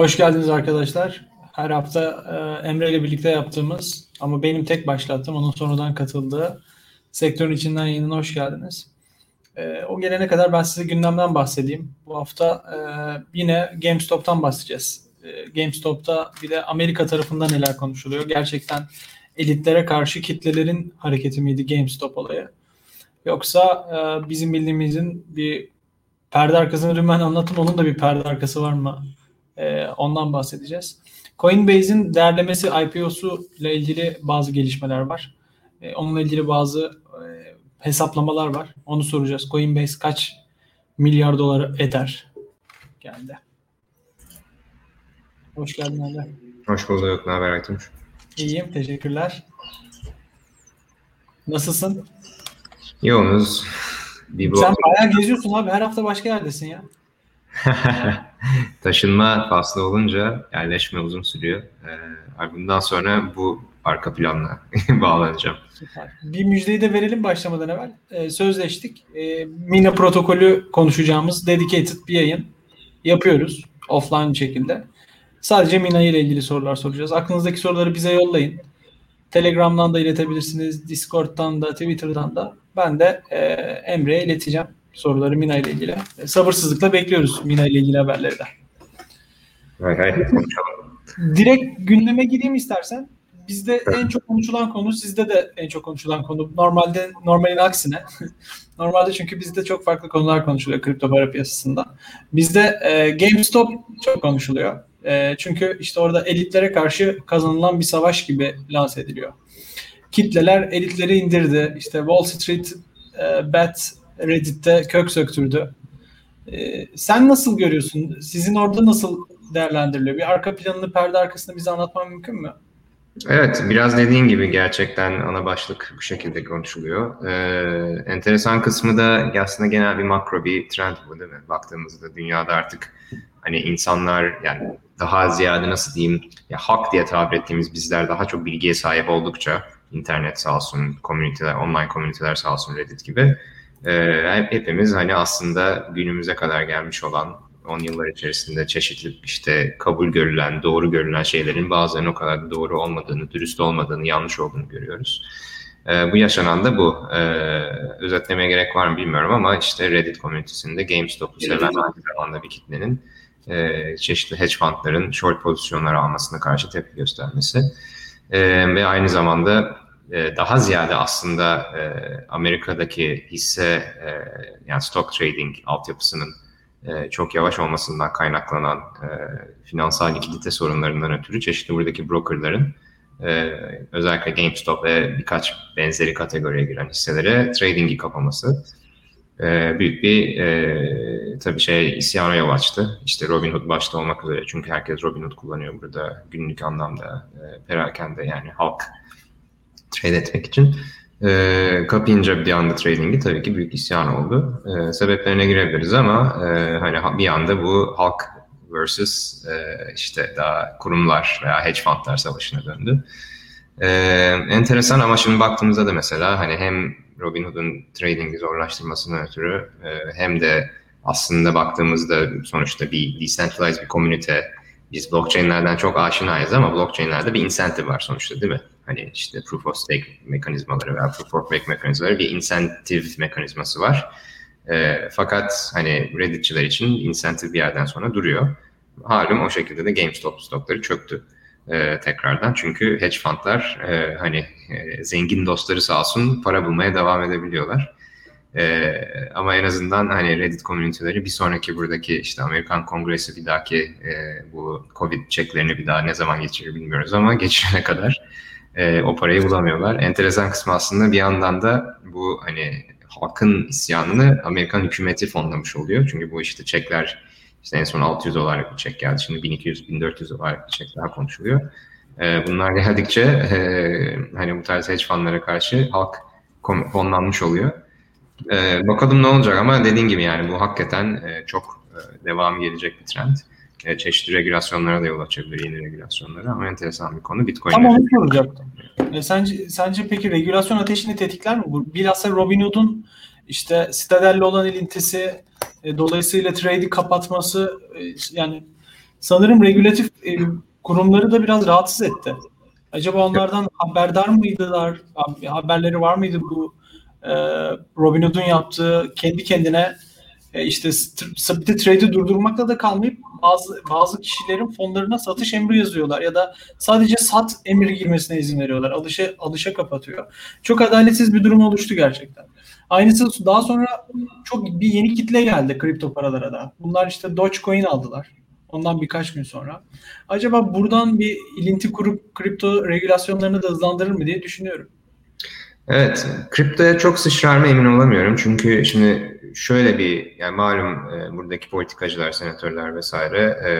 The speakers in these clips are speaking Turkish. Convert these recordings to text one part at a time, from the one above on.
Hoş geldiniz arkadaşlar. Her hafta e, Emre ile birlikte yaptığımız ama benim tek başlattığım, onun sonradan katıldığı sektörün içinden yayınına hoş geldiniz. E, o gelene kadar ben size gündemden bahsedeyim. Bu hafta e, yine GameStop'tan bahsedeceğiz. E, GameStop'ta bir de Amerika tarafında neler konuşuluyor. Gerçekten elitlere karşı kitlelerin hareketi miydi GameStop olayı? Yoksa e, bizim bildiğimizin bir perde arkasını rümen anlatım onun da bir perde arkası var mı? E, ondan bahsedeceğiz. Coinbase'in değerlemesi IPO'su ile ilgili bazı gelişmeler var. E, onunla ilgili bazı e, hesaplamalar var. Onu soracağız. Coinbase kaç milyar dolar eder? Geldi. Hoş geldin Ali. Hoş bulduk. Ne haber Aytunç? İyiyim. Teşekkürler. Nasılsın? Yoğunuz. Bir Sen bayağı geziyorsun abi. Her hafta başka yerdesin ya. Taşınma faslı olunca yerleşme uzun sürüyor. Ee, bundan sonra bu arka planla bağlanacağım. Bir müjdeyi de verelim başlamadan evvel. Ee, sözleştik. Ee, Mina protokolü konuşacağımız dedicated bir yayın yapıyoruz. Offline şekilde. Sadece Mina ile ilgili sorular soracağız. Aklınızdaki soruları bize yollayın. Telegram'dan da iletebilirsiniz. Discord'dan da, Twitter'dan da. Ben de e, Emre'ye ileteceğim soruları Mina ile ilgili. E, sabırsızlıkla bekliyoruz Mina ile ilgili haberleri de. Hay hay konuşalım. Direkt gündeme gireyim istersen. Bizde en çok konuşulan konu, sizde de en çok konuşulan konu. Normalde normalin aksine. Normalde çünkü bizde çok farklı konular konuşuluyor kripto para piyasasında. Bizde e, GameStop çok konuşuluyor. E, çünkü işte orada elitlere karşı kazanılan bir savaş gibi lanse ediliyor. Kitleler elitleri indirdi. İşte Wall Street e, bet Reddit'te kök söktürdü. E, sen nasıl görüyorsun? Sizin orada nasıl değerlendiriliyor? Bir arka planını perde arkasında bize anlatman mümkün mü? Evet, biraz dediğin gibi gerçekten ana başlık bu şekilde konuşuluyor. Ee, enteresan kısmı da aslında genel bir makro bir trend bu değil mi? Baktığımızda dünyada artık hani insanlar yani daha ziyade nasıl diyeyim ya hak diye tabir ettiğimiz bizler daha çok bilgiye sahip oldukça internet sağ olsun, komüniteler, online komüniteler sağ olsun Reddit gibi e, hepimiz hani aslında günümüze kadar gelmiş olan 10 yıllar içerisinde çeşitli işte kabul görülen, doğru görülen şeylerin bazılarının o kadar da doğru olmadığını, dürüst olmadığını, yanlış olduğunu görüyoruz. E, bu yaşanan da bu. E, özetlemeye gerek var mı bilmiyorum ama işte Reddit komünitesinde GameStop'u seven aynı zamanda bir kitlenin e, çeşitli hedge fundların short pozisyonları almasına karşı tepki göstermesi. E, ve aynı zamanda e, daha ziyade aslında e, Amerika'daki hisse e, yani stock trading altyapısının e, çok yavaş olmasından kaynaklanan e, finansal likidite sorunlarından ötürü çeşitli buradaki brokerların e, özellikle GameStop ve birkaç benzeri kategoriye giren hisselere trading'i kapaması e, büyük bir e, tabii şey isyana yol açtı. İşte Robinhood başta olmak üzere çünkü herkes Robinhood kullanıyor burada günlük anlamda e, perakende yani halk trade etmek için. E, kapayınca bir anda trading'i tabii ki büyük isyan oldu. E, sebeplerine girebiliriz ama e, hani bir anda bu halk versus e, işte daha kurumlar veya hedge fundlar savaşına döndü. E, enteresan ama şimdi baktığımızda da mesela hani hem Robinhood'un trading'i zorlaştırmasına ötürü e, hem de aslında baktığımızda sonuçta bir decentralized bir komünite biz blockchain'lerden çok aşinayız ama blockchain'lerde bir incentive var sonuçta değil mi? Hani işte proof of stake mekanizmaları veya proof of work mekanizmaları bir incentive mekanizması var. E, fakat hani Reddit'çiler için incentive bir yerden sonra duruyor. Halum o şekilde de GameStop stokları çöktü e, tekrardan. Çünkü hedge fundlar e, hani e, zengin dostları sağ olsun para bulmaya devam edebiliyorlar. E, ama en azından hani Reddit komüniteleri bir sonraki buradaki işte Amerikan Kongresi bir dahaki e, bu Covid çeklerini bir daha ne zaman geçirir bilmiyoruz ama geçene kadar e, o parayı bulamıyorlar. Enteresan kısmı aslında bir yandan da bu hani halkın isyanını Amerikan hükümeti fonlamış oluyor. Çünkü bu işte çekler işte en son 600 dolarlık bir çek geldi. Şimdi 1200-1400 dolarlık bir çek daha konuşuluyor. E, bunlar geldikçe e, hani bu tarz hedge fundlara karşı halk fonlanmış oluyor. E, bakalım ne olacak ama dediğin gibi yani bu hakikaten e, çok e, devam gelecek bir trend. E, çeşitli regülasyonlara da yol açabilir, yeni regülasyonlara ama enteresan bir konu. Bitcoin. Ama onu soracaktım. E, sence, sence peki regülasyon ateşini tetikler mi? Bu bilhassa Robinhood'un işte Citadel'le olan ilintisi, e, dolayısıyla trade'i kapatması e, yani sanırım regülatif e, kurumları da biraz rahatsız etti. Acaba onlardan haberdar mıydılar? Haberleri var mıydı bu e, Robinhood'un yaptığı kendi kendine e, işte sabit trade'i durdurmakla da kalmayıp bazı bazı kişilerin fonlarına satış emri yazıyorlar ya da sadece sat emri girmesine izin veriyorlar. Alışa alışa kapatıyor. Çok adaletsiz bir durum oluştu gerçekten. Aynısı daha sonra çok bir yeni kitle geldi kripto paralara da. Bunlar işte Dogecoin aldılar. Ondan birkaç gün sonra. Acaba buradan bir ilinti kurup kripto regülasyonlarını da hızlandırır mı diye düşünüyorum. Evet, kriptoya çok sıçrar emin olamıyorum. Çünkü şimdi şöyle bir, yani malum e, buradaki politikacılar, senatörler vesaire e,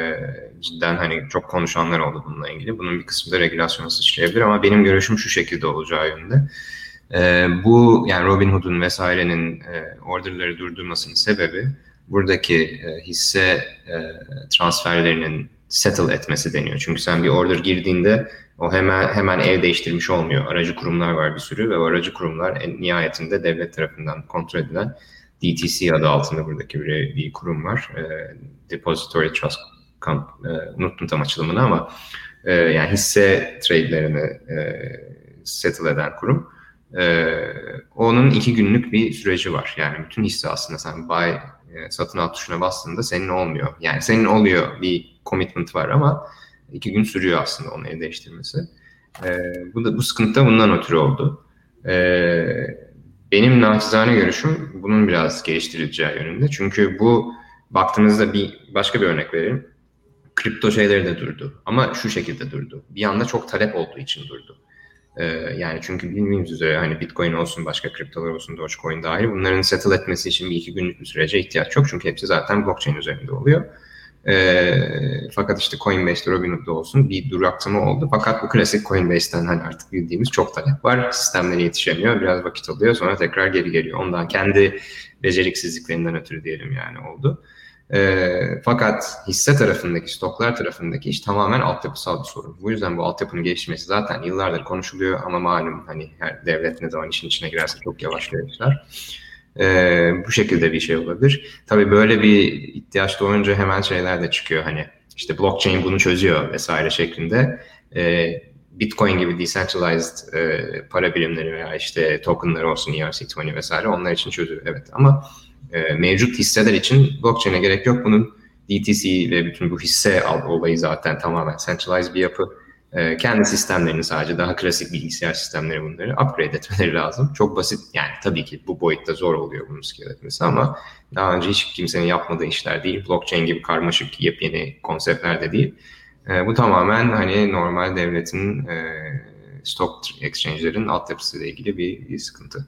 cidden hani çok konuşanlar oldu bununla ilgili. Bunun bir kısmı da regülasyona sıçrayabilir ama benim görüşüm şu şekilde olacağı yönde. E, bu yani Robinhood'un vesairenin e, orderları durdurmasının sebebi buradaki e, hisse e, transferlerinin settle etmesi deniyor. Çünkü sen bir order girdiğinde o hemen hemen ev değiştirmiş olmuyor. Aracı kurumlar var bir sürü ve o aracı kurumlar en nihayetinde devlet tarafından kontrol edilen DTC adı altında buradaki bir, bir kurum var. E, Depository Trust Comp, e, unuttum tam açılımını ama e, yani hisse trade'lerini e, settle eden kurum. E, onun iki günlük bir süreci var. Yani bütün hisse aslında sen buy e, satın al tuşuna bastığında senin olmuyor. Yani senin oluyor bir commitment var ama iki gün sürüyor aslında onu el değiştirmesi. E, bu da bu sıkıntı da bundan ötürü oldu. E, benim naçizane görüşüm bunun biraz geliştirileceği yönünde. Çünkü bu baktığınızda bir başka bir örnek verelim. Kripto şeyleri de durdu. Ama şu şekilde durdu. Bir anda çok talep olduğu için durdu. Ee, yani çünkü bildiğiniz üzere hani Bitcoin olsun, başka kriptolar olsun, Dogecoin dahil bunların settle etmesi için bir iki günlük bir sürece ihtiyaç yok. Çünkü hepsi zaten blockchain üzerinde oluyor. E, fakat işte Coinbase'de Robinhood'da olsun bir duraksama oldu. Fakat bu klasik Coinbase'den hani artık bildiğimiz çok talep var. Sistemleri yetişemiyor. Biraz vakit alıyor. Sonra tekrar geri geliyor. Ondan kendi beceriksizliklerinden ötürü diyelim yani oldu. E, fakat hisse tarafındaki, stoklar tarafındaki iş tamamen altyapısal bir sorun. Bu yüzden bu altyapının gelişmesi zaten yıllardır konuşuluyor ama malum hani her devlet ne zaman işin içine girerse çok yavaşlıyor işler. E, bu şekilde bir şey olabilir. Tabii böyle bir ihtiyaç doğunca hemen şeyler de çıkıyor hani işte blockchain bunu çözüyor vesaire şeklinde. E, Bitcoin gibi decentralized e, para birimleri veya işte tokenları olsun ERC20 vesaire onlar için çözüyor evet ama e, mevcut hisseler için blockchain'e gerek yok. Bunun DTC ve bütün bu hisse olayı zaten tamamen centralized bir yapı. E, kendi sistemlerini sadece daha klasik bilgisayar sistemleri bunları upgrade etmeleri lazım. Çok basit yani tabii ki bu boyutta zor oluyor bunun scale etmesi ama daha önce hiç kimsenin yapmadığı işler değil. Blockchain gibi karmaşık yepyeni konseptler de değil. E, bu tamamen hani normal devletin e, stock exchange'lerin altyapısıyla ilgili bir, bir sıkıntı.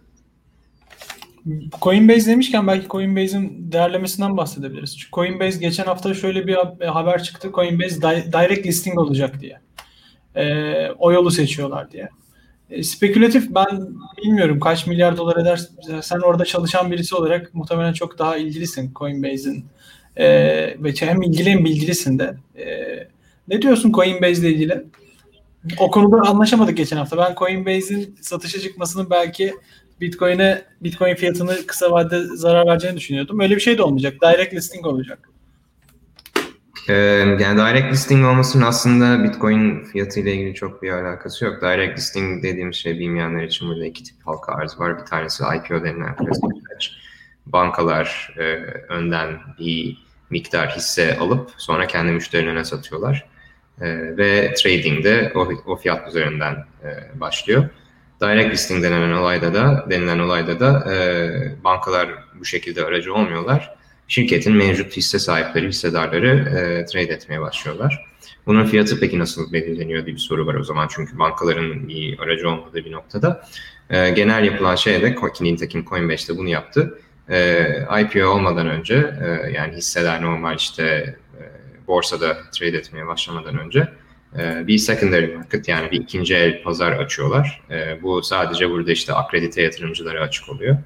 Coinbase demişken belki Coinbase'in değerlemesinden bahsedebiliriz. Çünkü Coinbase geçen hafta şöyle bir haber çıktı. Coinbase direct listing olacak diye. E, o yolu seçiyorlar diye. E, spekülatif ben bilmiyorum kaç milyar dolar eder. Sen orada çalışan birisi olarak muhtemelen çok daha ilgilisin Coinbase'in. E, ve hem ilgili hem bilgilisin de. E, ne diyorsun Coinbase ile ilgili? O konuda anlaşamadık geçen hafta. Ben Coinbase'in satışa çıkmasının belki Bitcoin'e Bitcoin fiyatını kısa vadede zarar vereceğini düşünüyordum. Öyle bir şey de olmayacak. Direct listing olacak. Ee, yani direct listing olmasının aslında Bitcoin fiyatı ile ilgili çok bir alakası yok. Direct listing dediğim şey bilmeyenler için burada iki tip halka arz var. Bir tanesi IPO denilen klasik Bankalar e, önden bir miktar hisse alıp sonra kendi müşterilerine satıyorlar. E, ve trading de o, o fiyat üzerinden e, başlıyor. Direct listing denilen olayda da denilen olayda da e, bankalar bu şekilde aracı olmuyorlar şirketin mevcut hisse sahipleri, hissedarları e, trade etmeye başlıyorlar. Bunun fiyatı peki nasıl belirleniyor diye bir soru var o zaman. Çünkü bankaların bir aracı olmadığı bir noktada. E, genel yapılan şey de Nitekim Coinbase'de bunu yaptı. E, IPO olmadan önce e, yani hisseler normal işte e, borsada trade etmeye başlamadan önce e, bir secondary market yani bir ikinci el pazar açıyorlar. E, bu sadece burada işte akredite yatırımcılara açık oluyor.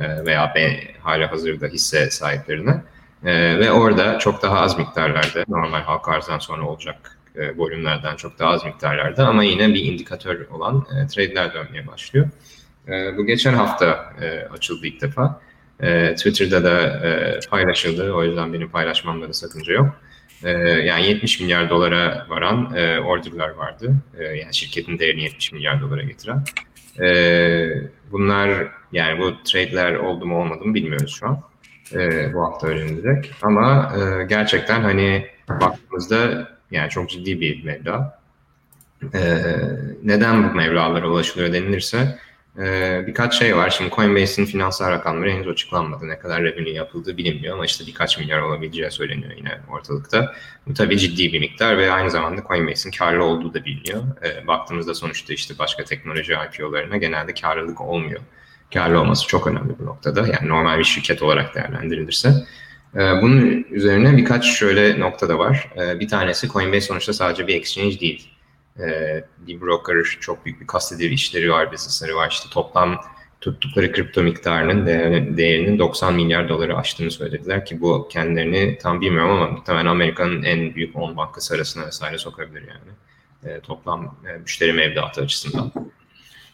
E, veya B hala hazırda hisse sahiplerine. E, ve orada çok daha az miktarlarda normal halka arzdan sonra olacak e, volümlerden çok daha az miktarlarda ama yine bir indikatör olan trade'ler dönmeye başlıyor. Bu geçen hafta açıldı ilk defa. Twitter'da da paylaşıldı. O yüzden benim paylaşmamda da sakınca yok. Yani 70 milyar dolara varan orderlar vardı. Yani şirketin değerini 70 milyar dolara getiren. E, bunlar yani bu trade'ler oldu mu olmadı mı bilmiyoruz şu an. E, bu hafta öğrenilecek. Ama e, gerçekten hani baktığımızda yani çok ciddi bir meblağ. E, neden bu meblağlara ulaşılıyor denilirse ee, birkaç şey var. Şimdi Coinbase'in finansal rakamları henüz açıklanmadı. Ne kadar revenue yapıldığı bilinmiyor ama işte birkaç milyar olabileceği söyleniyor yine ortalıkta. Bu tabii ciddi bir miktar ve aynı zamanda Coinbase'in karlı olduğu da biliniyor. Ee, baktığımızda sonuçta işte başka teknoloji IPO'larına genelde karlılık olmuyor. Karlı olması çok önemli bu noktada. Yani normal bir şirket olarak değerlendirilirse. Ee, bunun üzerine birkaç şöyle nokta da var. Bir tanesi Coinbase sonuçta sadece bir exchange değil e, bir broker çok büyük bir custody işleri var, businessları var. İşte toplam tuttukları kripto miktarının değerinin 90 milyar doları aştığını söylediler ki bu kendilerini tam bilmiyorum ama muhtemelen Amerika'nın en büyük 10 bankası arasına vesaire sokabilir yani. E, toplam e, müşteri mevduatı açısından.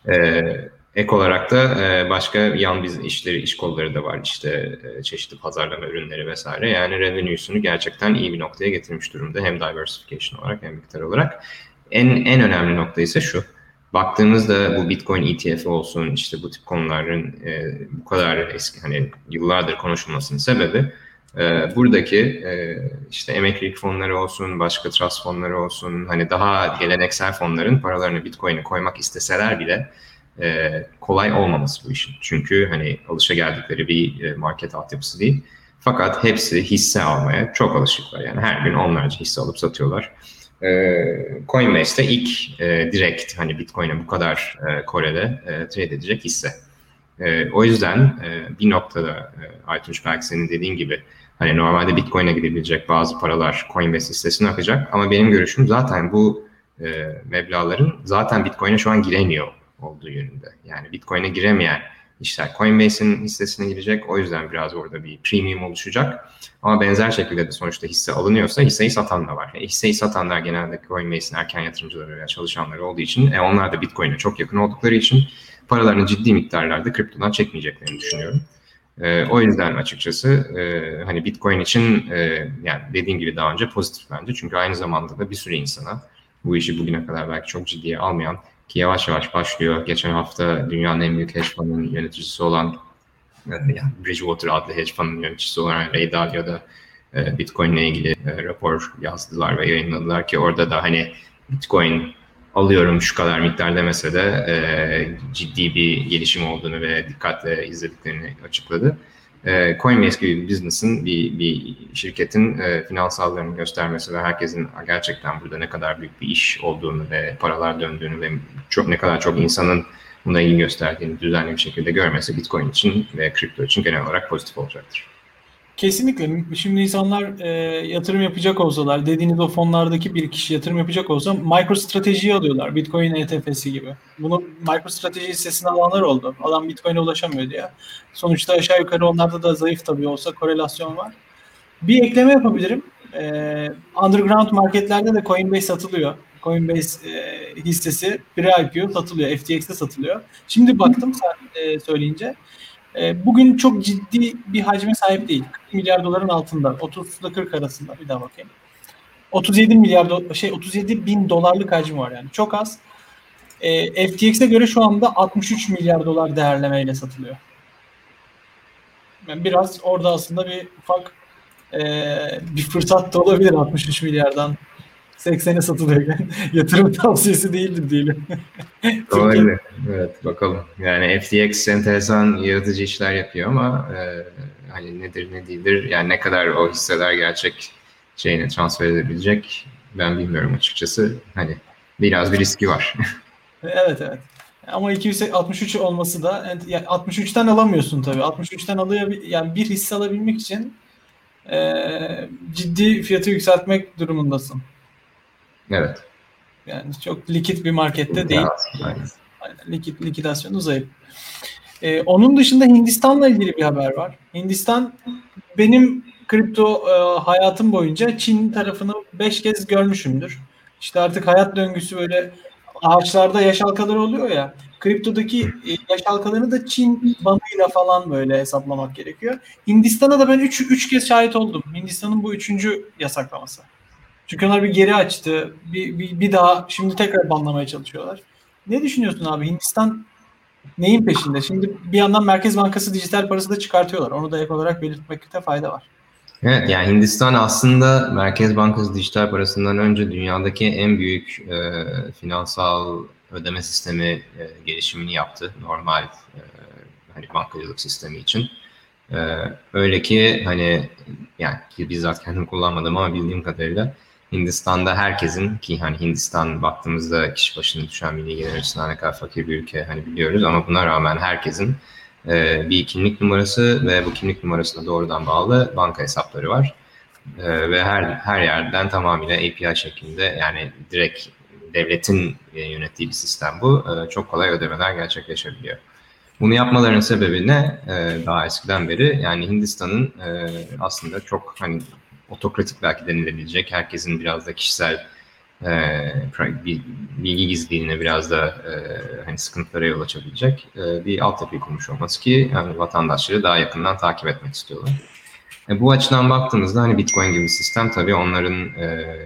E, ek olarak da e, başka yan biz işleri, iş kolları da var. İşte e, çeşitli pazarlama ürünleri vesaire. Yani revenue'sunu gerçekten iyi bir noktaya getirmiş durumda. Hem diversification olarak hem miktar olarak. En, en önemli nokta ise şu. Baktığımızda bu Bitcoin ETF olsun işte bu tip konuların e, bu kadar eski hani yıllardır konuşulmasının sebebi e, buradaki e, işte emeklilik fonları olsun, başka trust fonları olsun hani daha geleneksel fonların paralarını Bitcoin'e koymak isteseler bile e, kolay olmaması bu işin. Çünkü hani alışa geldikleri bir e, market altyapısı değil. Fakat hepsi hisse almaya çok alışıklar. Yani her gün onlarca hisse alıp satıyorlar. E, Coinbase'de ilk e, direkt hani Bitcoin'e bu kadar e, Kore'de e, trade edecek hisse. E, o yüzden e, bir noktada e, Aytunç belki senin dediğin gibi hani normalde Bitcoin'e gidebilecek bazı paralar Coinbase hissesine akacak ama benim görüşüm zaten bu e, meblaların zaten Bitcoin'e şu an giremiyor olduğu yönünde. Yani Bitcoin'e giremeyen işler Coinbase'in hissesine girecek. O yüzden biraz orada bir premium oluşacak. Ama benzer şekilde de sonuçta hisse alınıyorsa hisseyi satan da var. Yani hisseyi satanlar genelde Coinbase'in erken yatırımcıları veya çalışanları olduğu için e, onlar da Bitcoin'e çok yakın oldukları için paralarını ciddi miktarlarda kriptodan çekmeyeceklerini düşünüyorum. E, o yüzden açıkçası e, hani Bitcoin için e, yani dediğim gibi daha önce pozitif bence. Çünkü aynı zamanda da bir sürü insana bu işi bugüne kadar belki çok ciddiye almayan ki yavaş yavaş başlıyor. Geçen hafta dünyanın en büyük hedge fund'ın yöneticisi olan e, yani Bridgewater adlı hedge fund'ın yöneticisi olan Ray Dalio da e, Bitcoin ile ilgili e, rapor yazdılar ve yayınladılar ki orada da hani Bitcoin alıyorum şu kadar miktar demese de ciddi bir gelişim olduğunu ve dikkatle izlediklerini açıkladı e, Coinbase gibi bir business'ın, bir, bir şirketin e, finansallarını göstermesi ve herkesin gerçekten burada ne kadar büyük bir iş olduğunu ve paralar döndüğünü ve çok ne kadar çok insanın buna ilgi gösterdiğini düzenli bir şekilde görmesi Bitcoin için ve kripto için genel olarak pozitif olacaktır. Kesinlikle. Şimdi insanlar e, yatırım yapacak olsalar, dediğiniz o fonlardaki bir kişi yatırım yapacak olsa MicroStrategy'yi alıyorlar. Bitcoin ETF'si gibi. Bunu MicroStrategy hissesine alanlar oldu. Adam Bitcoin'e ulaşamıyor diye. Sonuçta aşağı yukarı onlarda da zayıf tabii olsa korelasyon var. Bir ekleme yapabilirim. E, underground marketlerde de Coinbase satılıyor. Coinbase e, hissesi pre-IPO satılıyor. FTX'te satılıyor. Şimdi baktım sen e, söyleyince. E, bugün çok ciddi bir hacme sahip değil. 40 milyar doların altında. 30 ile 40 arasında. Bir daha bakayım. 37 milyar şey 37 bin dolarlık hacmi var yani. Çok az. E, FTX'e göre şu anda 63 milyar dolar değerlemeyle satılıyor. Yani biraz orada aslında bir ufak e, bir fırsat da olabilir 63 milyardan 80'e satılıyor. Yatırım tavsiyesi değildir diyelim. Öyle. evet bakalım. Yani FTX enteresan yaratıcı işler yapıyor ama e, hani nedir ne değildir yani ne kadar o hisseler gerçek şeyine transfer edebilecek ben bilmiyorum açıkçası. Hani biraz bir riski var. evet evet. Ama 263 olması da yani 63'ten alamıyorsun tabii. 63'ten alıyor yani bir hisse alabilmek için e, ciddi fiyatı yükseltmek durumundasın. Evet. Yani çok likit bir markette değil. Aynen. Aynen. Likit, likidasyonu zayıf. Ee, onun dışında Hindistan'la ilgili bir haber var. Hindistan benim kripto e, hayatım boyunca Çin tarafını 5 kez görmüşümdür. İşte artık hayat döngüsü böyle ağaçlarda yaş halkaları oluyor ya. Kriptodaki e, yaş halkalarını da Çin bandıyla falan böyle hesaplamak gerekiyor. Hindistan'a da ben 3 3 kez şahit oldum. Hindistan'ın bu üçüncü yasaklaması. Çünkü onlar bir geri açtı. Bir, bir, bir daha şimdi tekrar banlamaya çalışıyorlar. Ne düşünüyorsun abi? Hindistan neyin peşinde? Şimdi bir yandan Merkez Bankası dijital parası da çıkartıyorlar. Onu da ek olarak belirtmekte fayda var. Evet yani Hindistan aslında Merkez Bankası dijital parasından önce dünyadaki en büyük e, finansal ödeme sistemi e, gelişimini yaptı. Normal e, hani bankacılık sistemi için. E, öyle ki hani yani bizzat kendim kullanmadım ama bildiğim kadarıyla Hindistan'da herkesin ki hani Hindistan baktığımızda kişi başına düşen milli gelir açısından ne kadar fakir bir ülke hani biliyoruz ama buna rağmen herkesin e, bir kimlik numarası ve bu kimlik numarasına doğrudan bağlı banka hesapları var. E, ve her her yerden tamamıyla API şeklinde yani direkt devletin e, yönettiği bir sistem bu. E, çok kolay ödemeler gerçekleşebiliyor. Bunu yapmalarının sebebi ne? E, daha eskiden beri yani Hindistan'ın e, aslında çok hani otokratik belki denilebilecek, herkesin biraz da kişisel e, bilgi gizliliğine biraz da e, hani sıkıntılara yol açabilecek e, bir altyapı kurmuş olması ki yani vatandaşları daha yakından takip etmek istiyorlar. E, bu açıdan baktığımızda hani Bitcoin gibi sistem tabii onların e,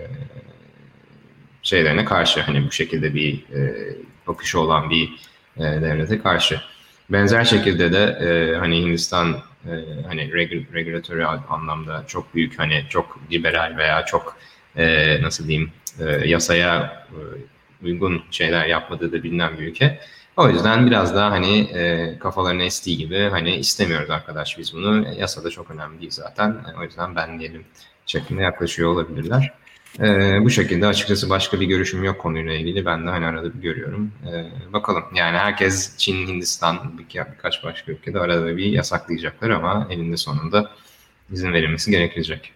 şeylerine karşı hani bu şekilde bir e, bakışı olan bir e, devlete karşı. Benzer şekilde de e, hani Hindistan e, hani regulatory anlamda çok büyük hani çok liberal veya çok e, nasıl diyeyim e, yasaya e, uygun şeyler yapmadığı da bilinen bir ülke. O yüzden biraz daha hani e, kafalarına estiği gibi hani istemiyoruz arkadaş biz bunu. Yasada çok önemli değil zaten. E, o yüzden ben diyelim şeklinde yaklaşıyor olabilirler. E, bu şekilde açıkçası başka bir görüşüm yok konuyla ilgili. Ben de hani arada bir görüyorum. E, bakalım yani herkes Çin, Hindistan bir, birkaç başka ülkede arada bir yasaklayacaklar ama elinde sonunda izin verilmesi gerekecek.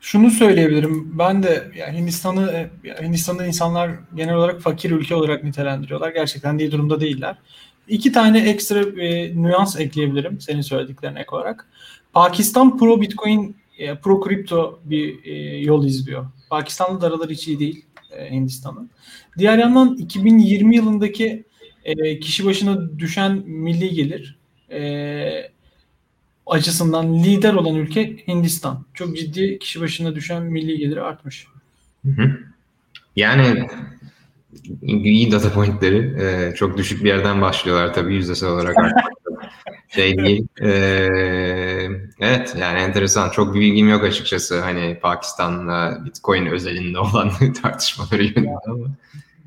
Şunu söyleyebilirim. Ben de yani Hindistan'ı Hindistan'da insanlar genel olarak fakir ülke olarak nitelendiriyorlar. Gerçekten iyi durumda değiller. İki tane ekstra e, nüans ekleyebilirim senin söylediklerine ek olarak. Pakistan pro Bitcoin, e, pro kripto bir e, yol izliyor. Pakistan'la da araları hiç iyi değil e, Hindistan'ın. Diğer yandan 2020 yılındaki e, kişi başına düşen milli gelir e, açısından lider olan ülke Hindistan. Çok ciddi kişi başına düşen milli geliri artmış. Hı hı. Yani iyi data pointleri e, çok düşük bir yerden başlıyorlar tabii yüzdesel olarak şey değil. E, evet yani enteresan. Çok bir bilgim yok açıkçası. Hani Pakistan'la Bitcoin özelinde olan tartışmaları yönünde ama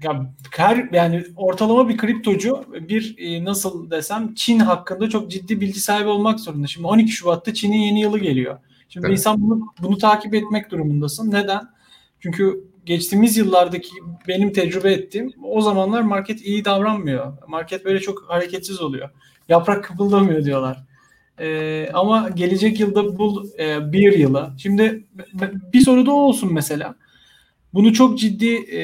ya her yani ortalama bir kriptocu bir e, nasıl desem Çin hakkında çok ciddi bilgi sahibi olmak zorunda. Şimdi 12 Şubat'ta Çin'in yeni yılı geliyor. Şimdi evet. insan bunu bunu takip etmek durumundasın. Neden? Çünkü geçtiğimiz yıllardaki benim tecrübe ettiğim o zamanlar market iyi davranmıyor. Market böyle çok hareketsiz oluyor. Yaprak kıpıldamıyor diyorlar. Ee, ama gelecek yılda bu e, bir yıla. Şimdi bir soru da olsun mesela. Bunu çok ciddi e,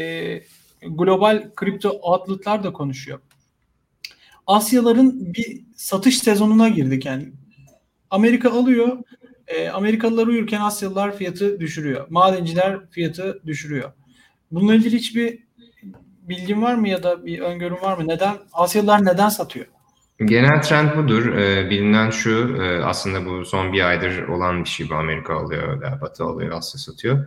global kripto outlet'lar da konuşuyor. Asyaların bir satış sezonuna girdik yani. Amerika alıyor, e, Amerikalılar uyurken Asyalılar fiyatı düşürüyor. Madenciler fiyatı düşürüyor. Bununla ilgili hiçbir bilgin var mı ya da bir öngörün var mı? Neden Asyalılar neden satıyor? Genel trend budur. Ee, bilinen şu, e, aslında bu son bir aydır olan bir şey bu. Amerika alıyor, Batı alıyor, Asya satıyor.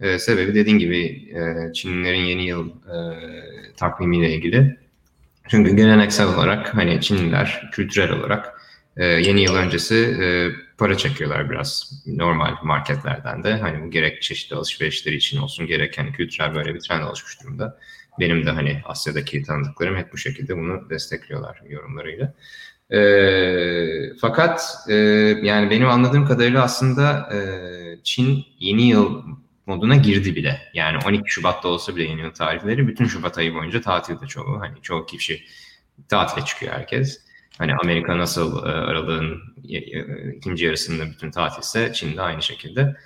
E, sebebi dediğin gibi e, Çinlilerin yeni yıl e, takvimiyle ilgili. Çünkü geleneksel olarak hani Çinliler kültürel olarak e, yeni yıl öncesi e, para çekiyorlar biraz normal marketlerden de. Hani bu gerek çeşitli alışverişleri için olsun gerek hani kültürel böyle bir trend oluşmuş durumda. Benim de hani Asya'daki tanıdıklarım hep bu şekilde bunu destekliyorlar yorumlarıyla. E, fakat e, yani benim anladığım kadarıyla aslında e, Çin yeni yıl moduna girdi bile. Yani 12 Şubat'ta olsa bile yeni yıl tarihleri bütün Şubat ayı boyunca tatilde çoğu. Hani çoğu kişi tatile çıkıyor herkes. Hani Amerika nasıl e, aralığın ikinci yarısında bütün tatilse Çin de aynı şekilde.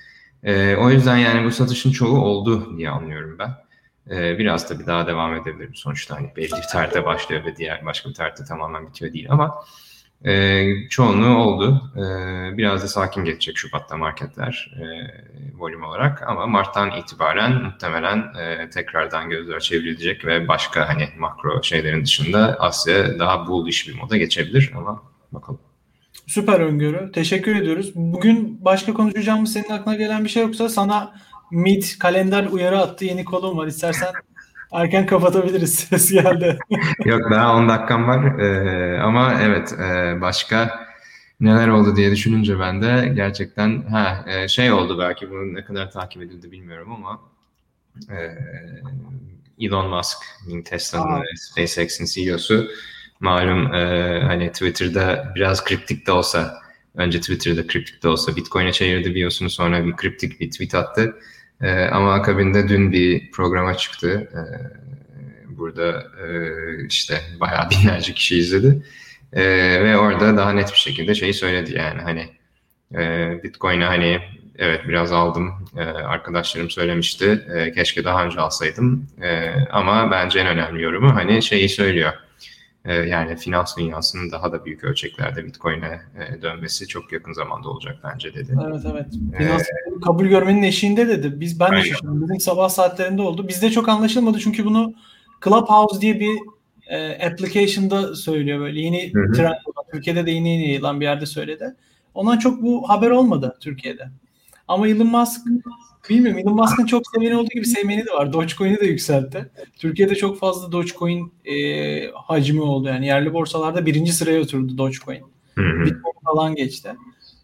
E, o yüzden yani bu satışın çoğu oldu diye anlıyorum ben. E, biraz da bir daha devam edebilirim sonuçta hani belli bir tarihte başlıyor ve diğer başka bir tarihte tamamen bitiyor değil ama E, çoğunluğu oldu. E, biraz da sakin geçecek Şubat'ta marketler e, volüm olarak ama Mart'tan itibaren muhtemelen e, tekrardan gözler çevrilecek ve başka hani makro şeylerin dışında Asya daha bullish bir moda geçebilir ama bakalım. Süper öngörü. Teşekkür ediyoruz. Bugün başka konuşacağımız senin aklına gelen bir şey yoksa sana Meet kalender uyarı attı. Yeni kolum var. İstersen erken kapatabiliriz. Ses geldi. Yok daha 10 dakikam var. Ee, ama evet e, başka neler oldu diye düşününce ben de gerçekten ha e, şey oldu belki bu ne kadar takip edildi bilmiyorum ama e, Elon Musk, Tesla'nın SpaceX'in CEO'su malum e, hani Twitter'da biraz kriptik de olsa önce Twitter'da kriptik de olsa Bitcoin'e çevirdi biliyorsunuz sonra bir kriptik bir tweet attı. E, ama akabinde dün bir programa çıktı. E, burada e, işte bayağı binlerce kişi izledi. E, ve orada daha net bir şekilde şeyi söyledi yani hani e, Bitcoin'e hani evet biraz aldım. E, arkadaşlarım söylemişti. E, keşke daha önce alsaydım. E, ama bence en önemli yorumu hani şeyi söylüyor yani finans dünyasının daha da büyük ölçeklerde Bitcoin'e e, dönmesi çok yakın zamanda olacak bence dedi. Evet evet. Finans ee, kabul görmenin eşiğinde dedi. Biz ben de şaşırdım. Bizim sabah saatlerinde oldu. Bizde çok anlaşılmadı çünkü bunu Clubhouse diye bir e, application'da söylüyor böyle yeni hı hı. trend. Türkiye'de de yeni yeni yayılan bir yerde söyledi. Ondan çok bu haber olmadı Türkiye'de. Ama Elon Musk bilmiyorum Elon Musk'ın çok seveni olduğu gibi sevmeni de var. Dogecoin'i de yükseltti. Türkiye'de çok fazla Dogecoin e, hacmi oldu. Yani yerli borsalarda birinci sıraya oturdu Dogecoin. Bitcoin falan geçti.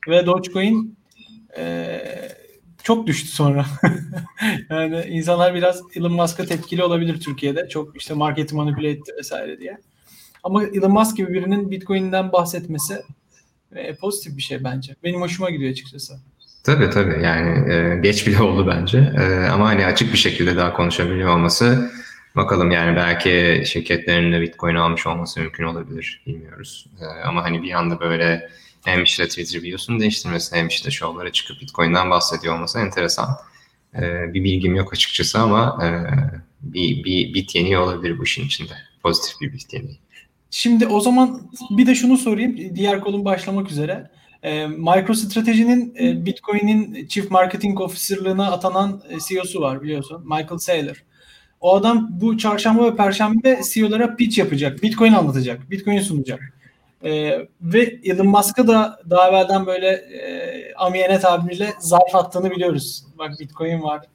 Ve Dogecoin e, çok düştü sonra. yani insanlar biraz Elon Musk'a tepkili olabilir Türkiye'de. Çok işte marketi manipüle etti vesaire diye. Ama Elon Musk gibi birinin Bitcoin'den bahsetmesi e, pozitif bir şey bence. Benim hoşuma gidiyor açıkçası. Tabii tabii yani e, geç bile oldu bence e, ama hani açık bir şekilde daha konuşabiliyor olması bakalım yani belki şirketlerin de Bitcoin almış olması mümkün olabilir bilmiyoruz. E, ama hani bir anda böyle hem işte Twitter biosunu değiştirmesi hem işte şovlara çıkıp Bitcoin'den bahsediyor olması enteresan. E, bir bilgim yok açıkçası ama e, bir, bir bit yeni olabilir bu işin içinde. Pozitif bir bit yeni. Şimdi o zaman bir de şunu sorayım. Diğer kolun başlamak üzere. E, MicroStrategy'nin e, Bitcoin'in Chief Marketing Officer'lığına atanan e, CEO'su var biliyorsun. Michael Saylor. O adam bu çarşamba ve perşembe CEO'lara pitch yapacak. Bitcoin anlatacak. Bitcoin sunacak. E, ve Elon Musk'a da daha evvelden böyle e, amiyane tabiriyle zarf attığını biliyoruz. Bak Bitcoin var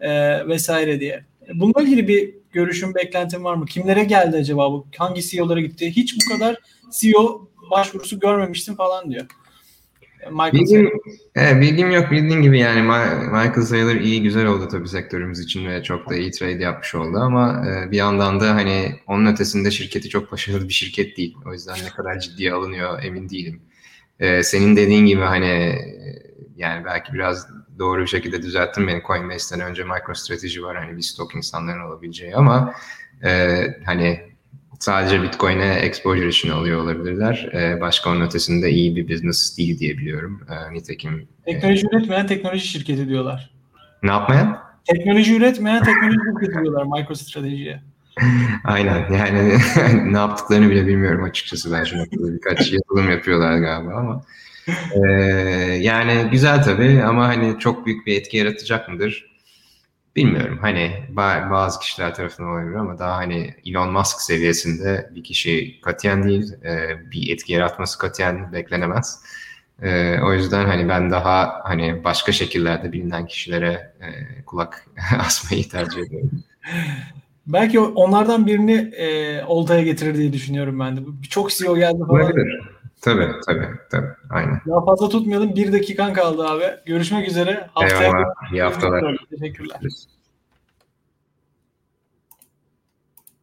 e, vesaire diye. Bununla ilgili bir görüşün, beklentin var mı? Kimlere geldi acaba bu? Hangi CEO'lara gitti? Hiç bu kadar CEO başvurusu görmemiştim falan diyor. Michael bilgim, evet, bilgim yok bildiğin gibi yani Michael Saylor iyi güzel oldu tabii sektörümüz için ve çok da iyi trade yapmış oldu ama e, bir yandan da hani onun ötesinde şirketi çok başarılı bir şirket değil. O yüzden ne kadar ciddiye alınıyor emin değilim. E, senin dediğin gibi hani yani belki biraz doğru bir şekilde düzelttim beni Coinbase'den önce MicroStrategy var hani bir stok insanların alabileceği ama e, hani sadece Bitcoin'e exposure için alıyor olabilirler. Ee, başka onun ötesinde iyi bir business değil diye biliyorum. Ee, nitekim... Teknoloji e, üretmeyen teknoloji şirketi diyorlar. Ne yapmayan? Teknoloji üretmeyen teknoloji şirketi diyorlar MicroStrategy'ye. Aynen yani ne yaptıklarını bile bilmiyorum açıkçası ben şu noktada birkaç yazılım yapıyorlar galiba ama ee, yani güzel tabii ama hani çok büyük bir etki yaratacak mıdır? Bilmiyorum hani bazı kişiler tarafından olabilir ama daha hani Elon Musk seviyesinde bir kişi katiyen değil e, bir etki yaratması katiyen beklenemez. E, o yüzden hani ben daha hani başka şekillerde bilinen kişilere e, kulak asmayı tercih ediyorum. Belki onlardan birini e, oltaya getirir diye düşünüyorum ben de. Çok CEO geldi falan. Olabilir. Tabii tabii tabii. Aynen. Daha fazla tutmayalım. Bir dakikan kaldı abi. Görüşmek üzere. Haftaya Eyvallah. İyi haftalar. Teşekkürler.